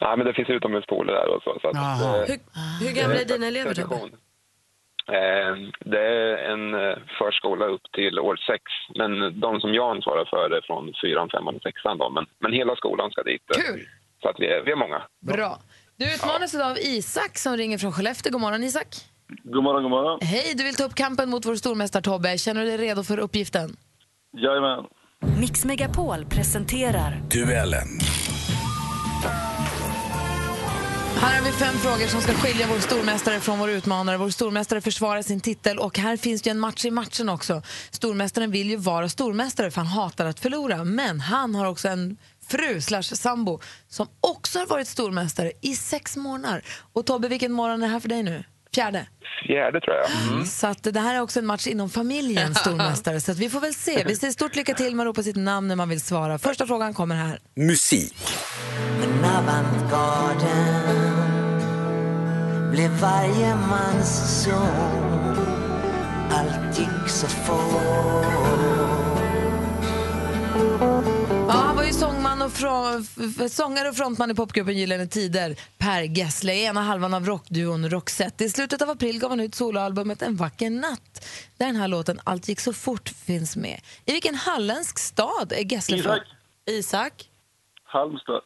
Nej, men det finns utomhuspooler där och så. så att, Jaha. eh, Hur, hur gamla är dina elever Tobbe? Eh, det är en förskola upp till år sex. Men de som jag ansvarar för är från fyran, femman och sexan. Då. Men, men hela skolan ska dit. Kul! Så att vi är, vi är många. Bra. Du utmanas idag av Isak som ringer från Skellefteå. God morgon Isak. God morgon, god morgon. Hej, du vill ta upp kampen mot vår stormästare Tobbe. Känner du dig redo för uppgiften? Jajamän. Mix Megapol presenterar Duellen. Här har vi fem frågor som ska skilja vår stormästare från vår utmanare. Vår stormästare försvarar sin titel och här finns det ju en match i matchen också. Stormästaren vill ju vara stormästare för han hatar att förlora. Men han har också en fru slash sambo som också har varit stormästare i sex månader. Och Tobbe, vilken morgon är det här för dig nu? Fjärde? Fjärde tror jag. Mm. Så att det här är också en match inom familjen stormästare. Så att vi får väl se. Vi säger stort lycka till. Man ropar sitt namn när man vill svara. Första frågan kommer här. Musik. Men avantgarden blev varje mans sång Allt gick så fort och fra, f- f- sångare och frontman i popgruppen Gyllene Tider. Per Gessle, ena halvan av rockduon Roxette. I slutet av april gav han ut soloalbumet En vacker natt där den här låten Allt gick så fort finns med. I vilken halländsk stad är Gessle från? Isak. Halmstad.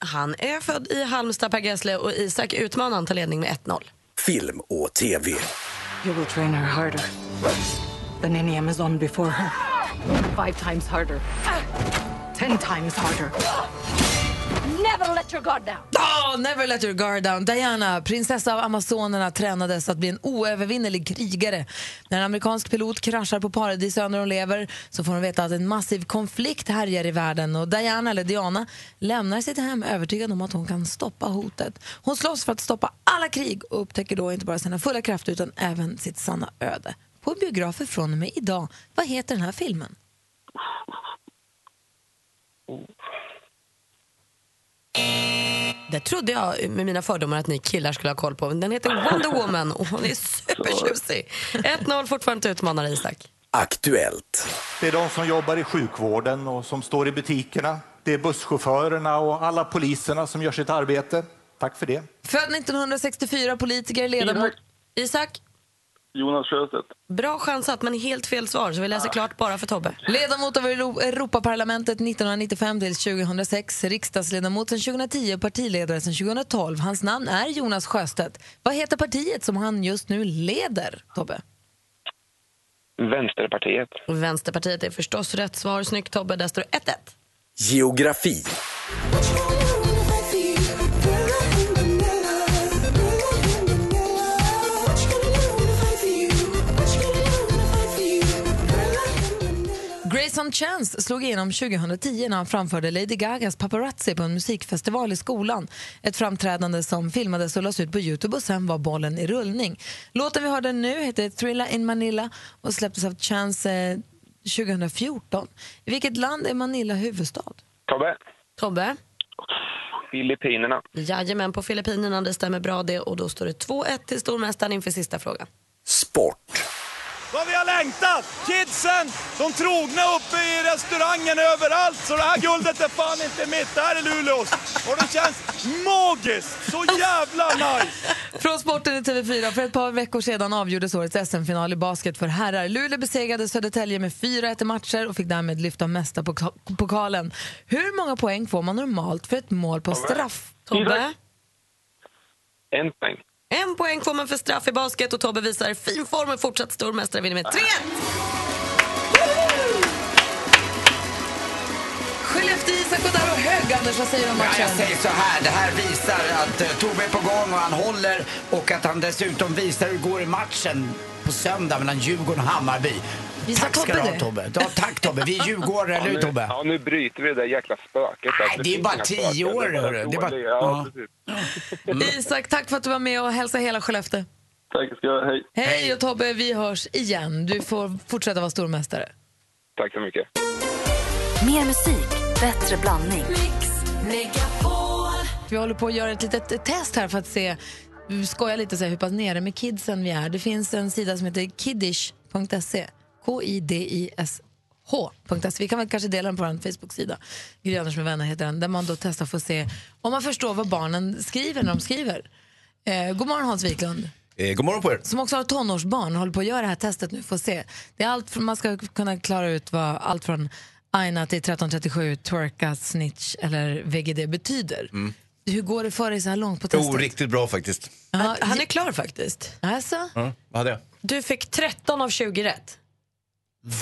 Han är född i Halmstad, Per Gessle, och Isak utmanar han tar ledning med 1-0. Film och TV. You will train her harder than any Amazon before her Five times harder. Ten times harder. Never let your guard down. Oh, never let your guard down. Diana, prinsessa av Amazonerna, tränades att bli en oövervinnelig krigare. När en amerikansk pilot kraschar på Paradisön när hon lever så får hon veta att en massiv konflikt härjar i världen. Och Diana, eller Diana, lämnar sitt hem övertygad om att hon kan stoppa hotet. Hon slåss för att stoppa alla krig och upptäcker då inte bara sina fulla krafter utan även sitt sanna öde. På biografer från och med idag. Vad heter den här filmen? Det trodde jag med mina fördomar att ni killar skulle ha koll på. Den heter Wonder Woman och hon är supertjusig. 1-0 fortfarande till utmanare Isak. Aktuellt. Det är de som jobbar i sjukvården och som står i butikerna. Det är busschaufförerna och alla poliserna som gör sitt arbete. Tack för det. Född 1964, politiker, ledamot... Isak, Jonas Sjöstedt. bra chansat men helt fel svar så vi läser klart bara för Tobbe. Ledamot av Euro- Europaparlamentet 1995 till 2006, riksdagsledamot sedan 2010 och partiledare sedan 2012. Hans namn är Jonas Sjöstedt. Vad heter partiet som han just nu leder, Tobbe? Vänsterpartiet. Vänsterpartiet är förstås rätt svar. Snyggt Tobbe, där står det 1-1. Geografi. Grayson Chance slog igenom 2010 när han framförde Lady Gagas Paparazzi på en musikfestival i skolan. Ett framträdande som filmades och lades ut på Youtube och sen var bollen i rullning. Låten vi hörde nu heter Thrilla in Manila och släpptes av Chance eh, 2014. I vilket land är Manila huvudstad? Tobbe. Tobbe? Filippinerna. Jajamän, på Filippinerna. Det stämmer bra det. Och då står det 2-1 till stormästaren inför sista frågan. Sport. Vad vi har längtat! Kidsen, de trogna uppe i restaurangen överallt. Så det här guldet är fan inte mitt, det här är Luleås. Och det känns magiskt, så jävla nice! Från sporten i TV4. För ett par veckor sedan avgjordes årets SM-final i basket för herrar. Luleå besegrade Södertälje med 4-1 i matcher och fick därmed lyfta mesta poka- pokalen. Hur många poäng får man normalt för ett mål på straff? Tobbe? En poäng. En poäng får man för straff i basket och Tobbe visar fin form och fortsatt stormästare vinner med 3-1. Skellefteå, Isak och där och hög, Anders. Vad säger du om Ja, matchen? jag säger så här, det här visar att uh, Tobbe är på gång och han håller och att han dessutom visar hur det går i matchen på söndag mellan Djurgården och Hammarby. Visar tack ska du Tobbe ha det? Tobbe. Ja, tack Tobbe, vi är djurgårdare, eller hur nu, Tobbe? ja, nu bryter vi det där jäkla spöket. Nej, det är bara tio år, hörru. Det är bara- Ja, ja. precis. Isak, tack för att du var med och hälsa hela Skellefteå. Tack ska du ha. Hej. Hej och Tobbe, vi hörs igen. Du får fortsätta vara stormästare. Tack så mycket. Mer musik, bättre blandning. Vi håller på att göra ett litet test här för att se, skojar lite och säga hur pass nere med kidsen vi är. Det finns en sida som heter kiddish.se, K-I-D-I-S-H.se. Vi kan väl kanske dela den på vår Facebook-sida. Gry Anders med vänner heter den, där man då testar för att se om man förstår vad barnen skriver när de skriver. Eh, god morgon Hans Wiklund. Eh, god morgon på er. Som också har tonårsbarn och håller på att göra det här testet nu att se. Det är allt från, man ska kunna klara ut vad allt från aina till 1337, twerka, snitch eller VGD betyder. Mm. Hur går det för dig så här långt på testet? Jo, riktigt bra faktiskt. Han, han är klar faktiskt. Alltså? Ja, vad hade jag? Du fick 13 av 20 rätt.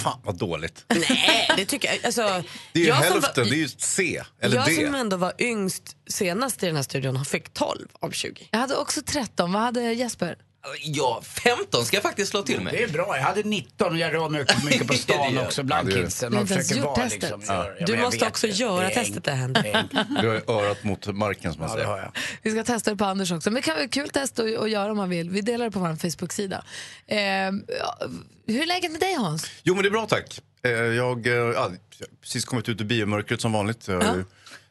Fan vad dåligt. Nej, det tycker jag. Alltså, Det är ju jag som hälften, var- det är ju C eller jag D. som ändå var yngst senast i den här studion har fick 12 av 20. Jag hade också 13. Vad hade Jesper? Ja, 15 ska jag faktiskt slå till med. Det är bra. Jag hade 19 och jag rör mig mycket, mycket på stan också bland Ja, kidsen. Du Och försöker vara testet. liksom... Ja, Du men jag måste vet också det. göra Det testet, det händer. Du har örat mot marken som man Ja, säger. jag. Vi ska testa det på Anders också. Men det kan vara kul test att, att göra om man vill. Vi delar det på vår Facebook-sida. Eh, ja, hur är läget med dig Hans? Jo men det är bra tack. Eh, Jag eh, ja, jag har precis kommit ut ur biomörkret som vanligt. Jag ju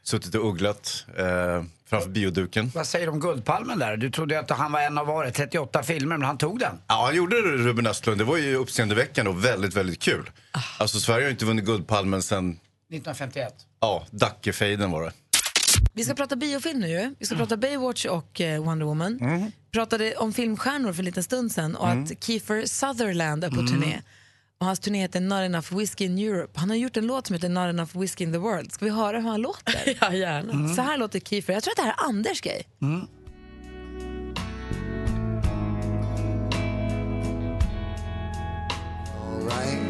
suttit och ugglat eh, framför bioduken. Vad säger du om Guldpalmen där? Du trodde att han var en av var det, 38 filmer, men han tog den. Ja, han gjorde det Ruben Östlund. Det var ju uppseendeväckande och väldigt, väldigt kul. Alltså Sverige har inte vunnit Guldpalmen sen, 1951. ja, Dackefejden var det. Vi ska prata biofilm nu ju. Vi ska prata Baywatch och eh, Wonder Woman. Mm. pratade om filmstjärnor för en liten stund sen och Mm. att Kiefer Sutherland är på Mm. turné. Och hans turné heter Not enough whiskey in Europe. Han har gjort en låt som heter Not enough whiskey in the world. Ska vi höra hur han låter? ja, gärna. Så här låter Kiefer. Jag tror att det här är Anders grej.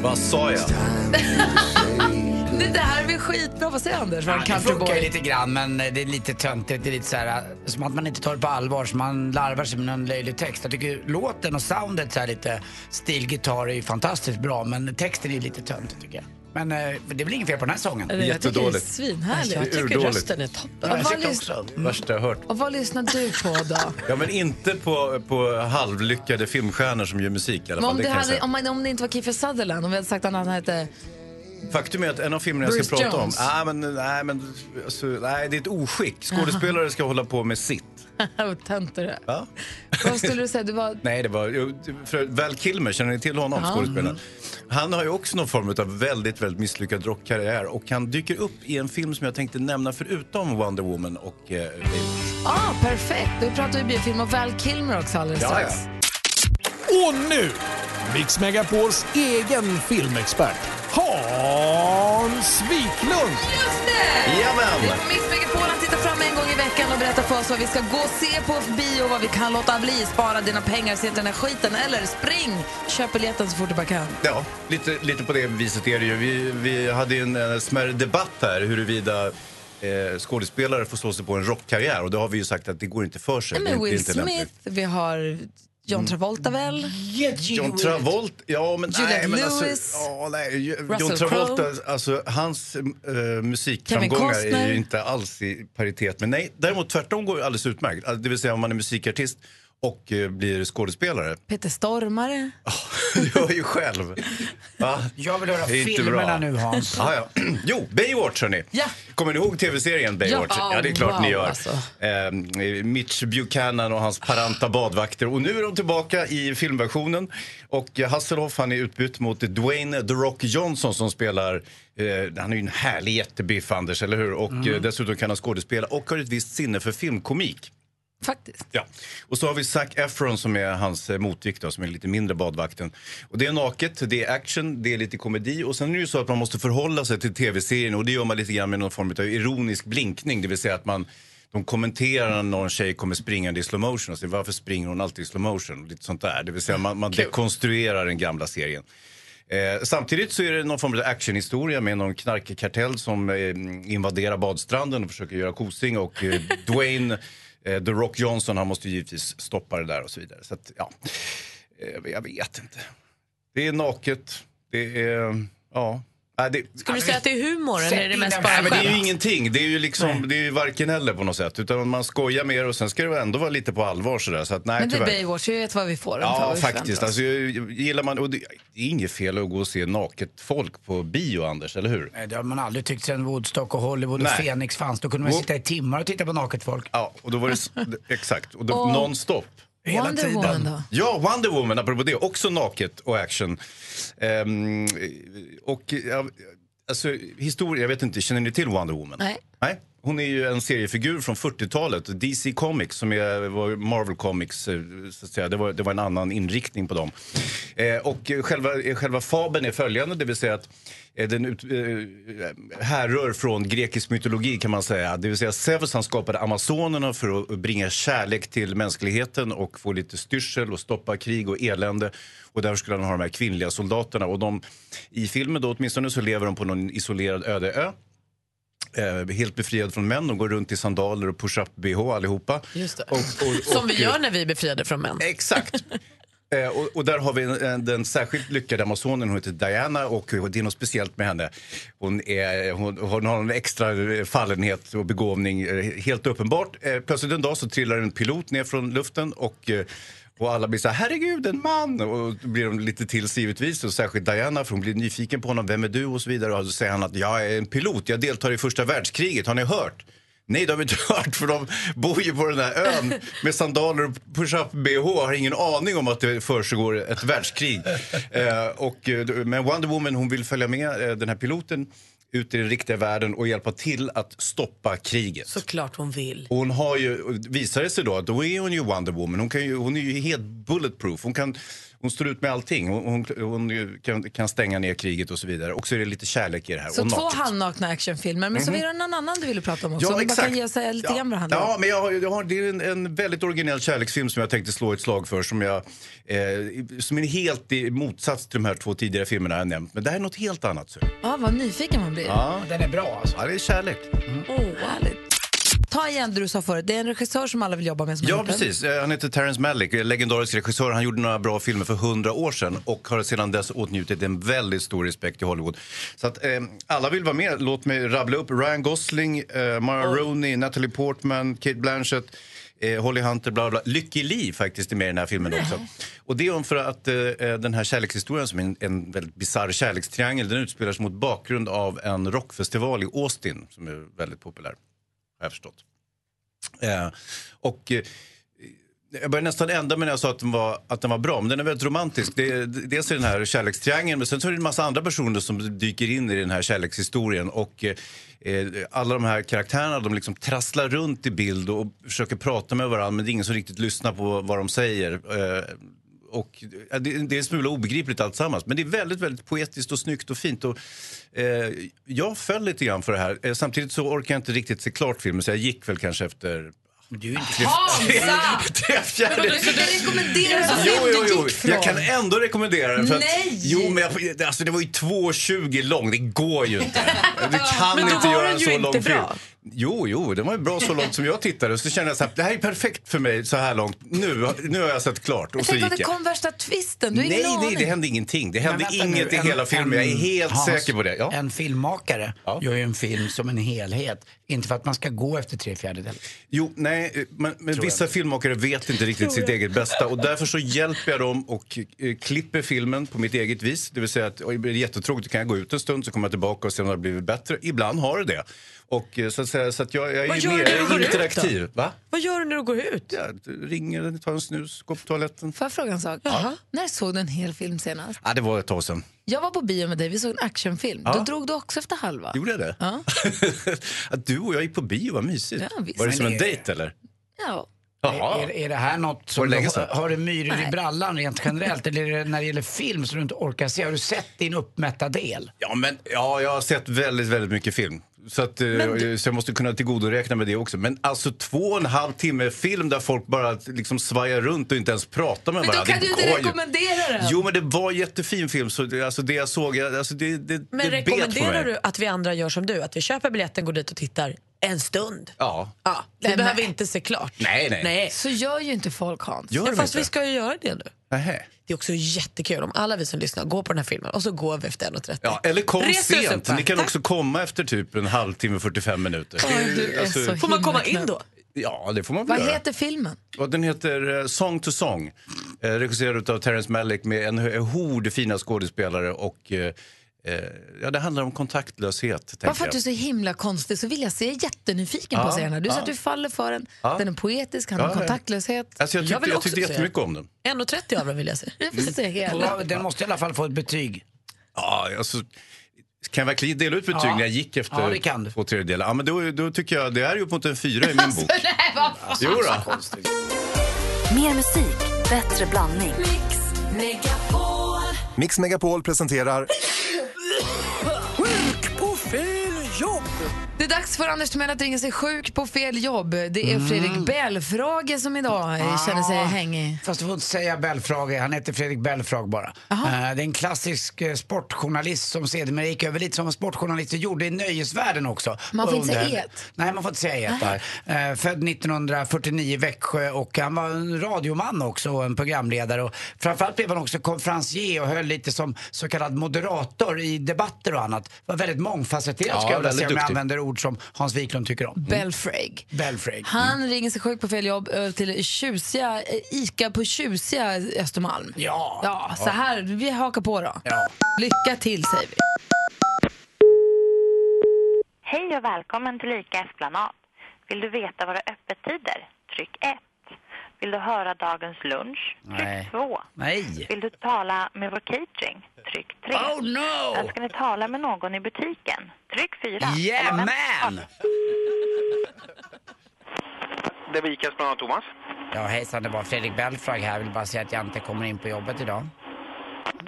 Vad sa jag? Det där är väl skitbra. Vad säger Anders? Ja, det funkar ju lite grann men det är lite töntigt. Det är lite så här, som att man inte tar det på allvar, så man larvar sig med någon löjlig text. Jag tycker låten och soundet så här lite stilgitarr är ju fantastiskt bra men texten är ju lite töntig tycker jag. Men eh, det är väl inget fel på den här sången? Jag tycker det är svinhärligt. Jag tycker urdåligt. rösten är toppen. Ja, jag tycker också. Värsta jag hört. Och vad lyssnar du på då? Ja, men inte på, på halvlyckade filmstjärnor som gör musik i alla Men fall. om, Det det hade, om, man, om det inte var Kiefer Sutherland, om vi hade sagt att han hette... Faktum är att en av filmerna jag ska Bruce prata Jones. om, nej, men, nej, men, alltså, nej, det är ett oskick. Skådespelare ska hålla på med sitt. Vad tönt är det. Ja. Vad skulle du säga? Du var... Nej, det var för Val Kilmer, känner ni till honom, Ja. skådespelaren? Han har ju också någon form av väldigt, väldigt misslyckad rockkarriär och han dyker upp i en film som jag tänkte nämna förutom Wonder Woman och eh. Ah, perfekt. Då pratar vi biofilm och Val Kilmer också alldeles Ja, strax. Och nu, Mix Megapols egen filmexpert, Hans Wiklund! Jajamän! Vi på Mix Megapol han tittar fram en gång i veckan och berättar för oss vad vi ska gå och se på bio, vad vi kan låta bli, spara dina pengar, se till den här skiten eller spring, köp biljetten så fort du bara kan. Ja, lite, lite på det viset är det ju. Vi, vi hade ju en, en smärre debatt här huruvida eh, skådespelare får slå sig på en rockkarriär och då har vi ju sagt att det går inte för sig. Nej, det, men det är Will inte Smith, lämpligt. vi har John Travolta väl? John Travolta, ja men Juliette nej men alltså, Lewis. ja, nej, John Travolta, Crowe. alltså hans uh, musikframgångar är ju inte alls i paritet med, nej, däremot tvärtom går det alldeles utmärkt. Alltså, Det vill säga om man är musikartist och eh, blir skådespelare. Peter Stormare. Du hör ju själv. Va? Jag vill höra Det är inte filmerna bra. nu Hans. Ja, ja. Jo, Baywatch hörni. Ja. Kommer ni ihåg tv-serien Baywatch? Ja, det är klart wow, ni gör. alltså. Eh, Mitch Buchanan och hans paranta badvakter. Och nu är de tillbaka i filmversionen. Och eh, Hasselhoff han är utbytt mot Dwayne The Rock Johnson som spelar eh, han är ju en härlig jättebiff, Anders, eller hur? Och Mm. eh, dessutom kan han skådespela och har ett visst sinne för filmkomik. Faktiskt. Ja. Och så har vi Zac Efron som är hans eh, motvikt, då, som är lite mindre badvakten. Och det är naket, det är action, det är lite komedi och sen är det ju så att man måste förhålla sig till tv-serien och det gör man lite grann med någon form av ironisk blinkning, det vill säga att man de kommenterar när någon tjej kommer springande i slow motion och säger varför springer hon alltid i slow motion? Och lite sånt där. Det vill säga man, man dekonstruerar den gamla serien. Eh, samtidigt så är det någon form av actionhistoria med någon knarkkartell som eh, invaderar badstranden och försöker göra kosing och eh, Dwayne Eh, The Rock Johnson han måste givetvis stoppa det där och så vidare. Så att, ja, eh, jag vet inte. Det är naket, det är, ja, Nej, det, Skulle du säga att det är humor eller är det mest bara Nej, men det är ju ingenting. Det är ju liksom, det är ju varken eller på något sätt. Utan man skojar mer och sen ska det ändå vara lite på allvar sådär. Så att, nej, Men det är. Baywatch, vi vet vad vi får. Ja, vi faktiskt. Alltså, gillar man, och det, det är inget fel att gå och se naket folk på bio, Anders, eller hur? Nej, det har man aldrig tyckt sen Woodstock och Hollywood och Nej. Phoenix fanns. Då kunde man sitta i timmar och titta på naket folk. Ja, och då var det exakt. Och då, Och- non-stop. Hela Wonder tiden. Woman då? Ja, Wonder Woman, apropå det. Också naket och action. Ehm, och alltså, historia, jag vet inte, känner ni till Wonder Woman? Nej. Nej. Hon är ju en seriefigur från 40-talet, DC Comics, som är, var Marvel Comics. Eh, så att säga. Det, var, det var en annan inriktning på dem. Eh, och själva, eh, själva fabeln är följande, det vill säga att eh, den ut, eh, härrör från grekisk mytologi kan man säga. Det vill säga Zeus han skapade Amazonerna för att bringa kärlek till mänskligheten och få lite styrsel och stoppa krig och elände. Och därför skulle han ha de här kvinnliga soldaterna. Och de, I filmen då åtminstone så lever de på någon isolerad öde ö. Eh, helt befriad från män och går runt i sandaler och push-up-bh allihopa. Just det. Och, och, Som vi och- gör när vi är befriade från män. Exakt. Eh, och, och där har vi en, en, den särskilt lyckade amazonen, hon heter Diana och det är något speciellt med henne. Hon, är, hon, hon har en extra fallenhet och begåvning, eh, helt uppenbart. Eh, plötsligt en dag så trillar en pilot ner från luften och eh, och alla blir så här, herregud en man! Och då blir de lite till sig givetvis. Och särskilt Diana, för hon blir nyfiken på honom. Vem är du? Och så vidare. Och så säger han att jag är en pilot, jag deltar i första världskriget. Har ni hört? Nej, det har vi inte hört för de bor ju på den här ön med sandaler och push-up-bh har ingen aning om att det försiggår ett världskrig. Eh, och, eh, men Wonder Woman hon vill följa med eh, den här piloten ut i den riktiga världen och hjälpa till att stoppa kriget. Såklart hon vill. Och hon har ju, visar det sig då då är hon ju Wonder Woman. Hon, kan ju, hon är ju helt bulletproof. Hon, kan, hon står ut med allting. Hon, hon, hon kan, kan stänga ner kriget och så vidare. Och så är det lite kärlek i det här. Så och två naket. halvnakna actionfilmer. Men så Mhm. är det någon annan du ville prata om också. Ja, exakt. kan ge eh, lite Ja. grann vad det Ja, men jag har, jag har, det är en, en väldigt originell kärleksfilm som jag tänkte slå ett slag för. Som, jag, eh, som är helt i motsats till de här två tidigare filmerna jag nämnt. Men det här är något helt annat. Så. Ja, vad nyfiken man blir. Ja. Den är bra alltså. Ja, det är kärlek. Oh, härligt. Ta igen det du sa förut. Det är en regissör som alla vill jobba med. Som Ja, precis. Han heter Terrence Malick, legendarisk regissör. Han gjorde några bra filmer för hundra år sedan och har sedan dess åtnjutit en väldigt stor respekt i Hollywood. Så att eh, alla vill vara med. Låt mig rabbla upp Ryan Gosling, eh, Mara Rooney, Natalie Portman, Kate Blanchett. Eh, Holly Hunter, bla bla. Lykke Li faktiskt är med i den här filmen också. Och det är om för att eh, eh, den här kärlekshistorien som är en, en väldigt bisarr kärlekstriangel, den utspelar sig mot bakgrund av en rockfestival i Austin som är väldigt populär, har jag förstått. Eh, och eh, jag började nästan ändra mig när jag sa att den var, att den var bra, men den är väldigt romantisk. Det, är- dels är den här kärlekstriangeln, men sen så är det en massa andra personer som dyker in i den här kärlekshistorien. Och eh, alla de här karaktärerna de liksom trasslar runt i bild och försöker prata med varandra, men det är ingen som riktigt lyssnar på vad de säger. Eh, och ja, det, det är en smula obegripligt alltsammans, men det är väldigt, väldigt poetiskt och snyggt och fint. Och, eh, jag föll lite grann för det här. Eh, samtidigt så orkar jag inte riktigt se klart filmen, så jag gick väl kanske efter Du är inte är fjärde. Du gick från. Jag kan ändå rekommendera den. För att, Nej! jo, men jag, alltså, det var ju 2,20 lång. Det går ju inte. Du kan Men inte göra en så lång film. bra. Jo, jo, den var ju bra så långt som jag tittade. Så kände jag så här, det här är perfekt för mig så här långt. Nu, nu har jag sett klart. Och så gick det jag. kom värsta twisten. Du har Nej, ingen nej, aning. det hände ingenting. Det hände vänta inget nu, i en- hela filmen. Jag är en- helt Hans, säker på det. Ja. En filmmakare gör ju en film som en helhet. Inte för att man ska gå efter tre fjärdedelar. Jo, nej, men, men vissa filmmakare vet inte riktigt sitt eget bästa och därför så hjälper jag dem och eh, klipper filmen på mitt eget vis. Det vill säga att oj, blir det jättetråkigt kan jag gå ut en stund så kommer jag tillbaka och se om det har blivit bättre. Ibland har det det. Och eh, så att säga, så att jag, jag Vad är mer när du går ut interaktiv. Va? Vad gör du när du går ut? Jag ringer, tar en snus, går på toaletten. Får jag fråga en sak? När såg du en hel film senast? Ja, det var ett tag sedan. Jag var på bio med dig, vi såg en actionfilm. Ja. Då drog du också efter halva. Gjorde jag det? Ja. att du och jag gick på bio, vad mysigt. Ja, visst. var det som en dejt eller? Ja. Är, är det här något som du, har du myror i brallan rent generellt? Eller är det när det gäller film som du inte orkar se? Har du sett din uppmätta del? Ja, men, ja, jag har sett väldigt, väldigt mycket film. Så, att, eh, så jag måste kunna tillgodoräkna med det också. Men alltså två och en halv timme film där folk bara liksom svajar runt och inte ens pratar med Men då varandra. kan du Det inte går ju. rekommendera den. Jo, men det var jättefin film. Så det, alltså det jag såg, alltså det, det, Men det bet på rekommenderar du att vi andra gör som du? Att vi köper biljetten, går dit och tittar en stund? Ja. Ja, vi Nej, behöver men- inte se klart. Nej, nej. nej. Så gör ju inte folk, Hans. Gör Ja, fast inte? vi ska ju göra det nu. Nähä. Det är också jättekul om alla vi som lyssnar går på den här filmen och så går vi efter 1.30. Ja, eller kom Res sent. upp. Ni kan också komma efter typ en halvtimme, 45 minuter. Oj, du är så Får man komma in då? Ja, det får man väl Vad göra. heter filmen? Och den heter eh, Song to Song. Eh, regisserad av Terrence Malick med en hord fina skådespelare. Och, eh, ja, det handlar om kontaktlöshet. tänker Bara för att du är jag. så himla konstig så vill jag se jättenyfiken på Ja, att se den här. Du ja. sa att du faller för den. Ja. Den är poetisk, handlar om Ja, ja. kontaktlöshet. Alltså, jag, Jag tyckte, vill jag, också tyckte se jättemycket om den. 1.30 av den vill jag se. Jag vill se hela. Den måste i alla fall få ett betyg. Ja, alltså, kan jag verkligen dela ut betyg Ja. när jag gick efter Ja, det kan du. två tredjedelar? Ja, men då, då tycker jag det är ju upp mot en fyra i min bok. Nej, vad fan. Jo då. Mer musik, bättre blandning. Mix Megapol presenterar dags för Anders Timell att ringa sig sjuk på fel jobb. Det är Fredrik Belfrage som idag eh, känner sig Ah, hängig. Fast du får inte säga Belfrage, han heter Fredrik Belfrage bara. Eh, det är en klassisk eh, sportjournalist som sedermera gick över lite som sportjournalister gjorde i nöjesvärlden också. Man får inte säga et. Nej, man får inte säga ett där. Född 1949 i Växjö och han var en radioman också och en programledare. Och framförallt blev han också konferencier och höll lite som så kallad moderator i debatter och annat. Var väldigt mångfacetterad Ja, ska jag vilja säga om jag använder ord som Hans Wiklund tycker om. Belfrage. Belfrage. Han ringer sig sjuk på fel jobb över till tjusiga, eh, Ica på tjusiga Östermalm. Ja. Ja, så här, vi hakar på då. Ja. Lycka till säger vi. Hej och välkommen till ICA Esplanad. Vill du veta våra öppettider? Tryck 1. Vill du höra dagens lunch? Tryck Nej. 2. Nej. Vill du tala med vår catering? Tryck 3. Oh no! Ska ni tala med någon i butiken? Tryck 4. Yeah man! Det var Ica Esplanad Thomas. Ja hejsan, det var Fredrik Belfrage här. Jag vill bara säga att jag inte kommer in på jobbet idag.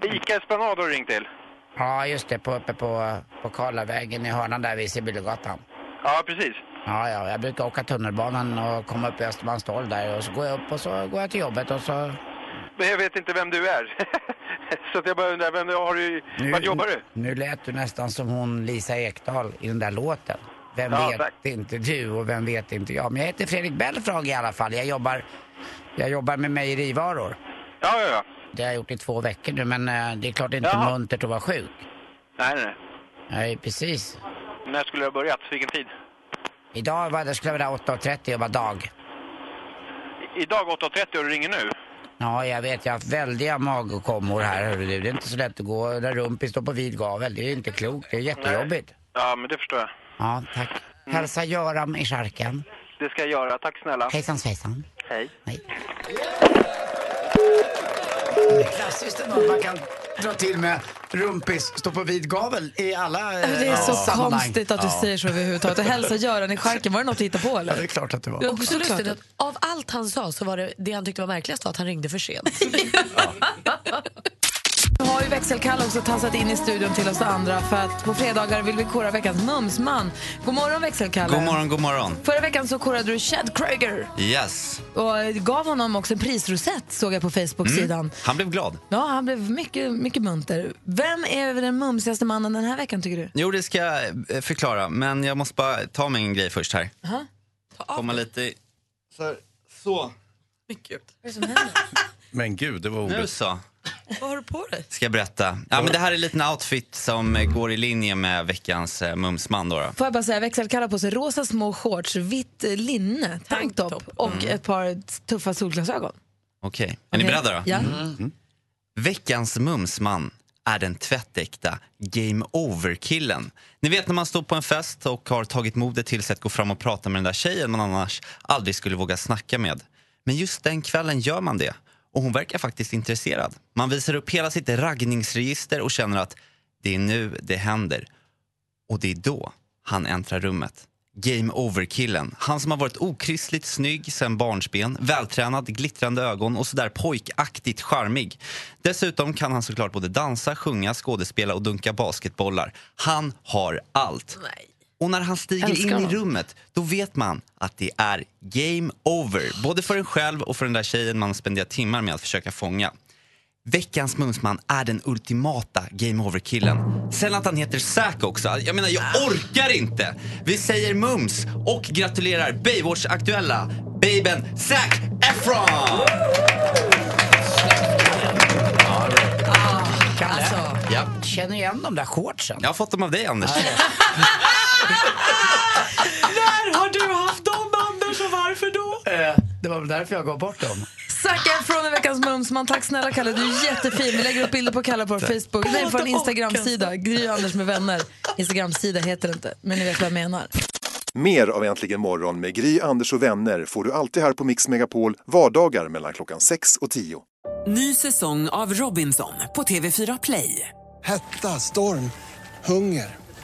Ica Esplanad har du ringt till? Ja just det, på, uppe på, på Karlavägen i hörnan där vid Sibyllegatan. Ja, precis. Ja, ja, jag brukar åka tunnelbanan och komma upp i Östermalmstorg där och så går jag upp och så går jag till jobbet och så... Men jag vet inte vem du är. Så jag bara undrar, vem har du... Vart jobbar du? Nu lät du nästan som hon Lisa Ekdahl i den där låten. Vem Ja, vet tack. inte du och vem vet inte jag. Men jag heter Fredrik Belfrage i alla fall. Jag jobbar, jag jobbar med mejerivaror. Ja, ja, ja. Det har jag gjort i två veckor nu men eh, det är klart det är inte Jaha. muntert att vara sjuk. Nej, nej, nej. Precis. När skulle du ha börjat? Vilken tid? Idag var det, skulle jag vara 8.30 och vara dag. I- Idag 8.30 och du ringer nu? Ja, jag vet. Jag har haft väldiga magkommor här. hörru du. Det är inte så lätt att gå när rumpis står på vid gavel. Det är inte klokt. Det är jättejobbigt. Ja, men det förstår jag. Ja, tack. Hälsa Göran i charken. Det ska jag göra. Tack snälla. Hejsan svejsan. Hej. Det är klassiskt ändå att man kan dra till med rumpis, stå på vid gavel i alla eh, Det är så sammanhang. konstigt att du säger så överhuvudtaget. Och hälsa Göran i charken, var det något du hittade på eller? Ja, det är klart att det var. Det också lustigt att av allt han sa så var det det han tyckte var märkligast var att han ringde för sent. Nu ju växelkalle också tassat in i studion till oss andra för att på fredagar vill vi kora veckans mumsman. God morgon växelkalle. God morgon, god morgon. Förra veckan så korade du Chad Kroeger Yes. och gav honom också en prisrosett såg jag på Facebook-sidan. Mm. Han blev glad. Ja, han blev mycket, mycket munter. Vem är den mumsigaste mannen den här veckan tycker du? Jo, det ska jag eh, förklara, men jag måste bara ta mig en grej först här. Aha. Komma lite i... Så. så. Mycket. Vad är det som händer? Men gud, det var Nu ordet. så. Vad har du på dig? Ska jag berätta. Ja, men det här är en liten outfit som går i linje med veckans eh, mumsman. Då, då. Får jag bara säga, växelkalle har på sig rosa små shorts, vitt linne, tanktop och ett par tuffa solglasögon. Okej, är ni Okej. beredda då? Ja. Mm. Veckans mumsman är den tvättäkta game over-killen. Ni vet när man står på en fest och har tagit modet till sig att gå fram och prata med den där tjejen man annars aldrig skulle våga snacka med. Men just den kvällen gör man det. Och hon verkar faktiskt intresserad. Man visar upp hela sitt raggningsregister och känner att det är nu det händer. Och det är då han äntrar rummet. Game over-killen. Han som har varit okristligt snygg sen barnsben, vältränad, glittrande ögon och sådär pojkaktigt charmig. Dessutom kan han såklart både dansa, sjunga, skådespela och dunka basketbollar. Han har allt. Och när han stiger Älskar in i rummet, då vet man att det är game over. Både för en själv och för den där tjejen man spenderar timmar med att försöka fånga. Veckans mumsman är den ultimata game over-killen. Sen att han heter Zack också. Jag menar, jag orkar inte! Vi säger mums och gratulerar Baywatch-aktuella babyn Zac Efron! Ja. Känner igen de där shortsen. Jag har fått dem av dig, Anders. När har du haft dem, Anders, och varför då? Eh, Det var väl därför jag gav bort dem. Zac Efron är veckans mumsman. Tack snälla Kalle, du är jättefin. Vi lägger upp bilder på Kalle på vår Facebook. Nej, på en Instagram-sida. Gry Anders med vänner. Instagram-sida heter det inte, men ni vet vad jag menar. Mer av Äntligen morgon med Gry, Anders och vänner får du alltid här på Mix Megapol vardagar mellan klockan 6 och 10. Ny säsong av Robinson på TV4 Play. Hetta, storm, hunger.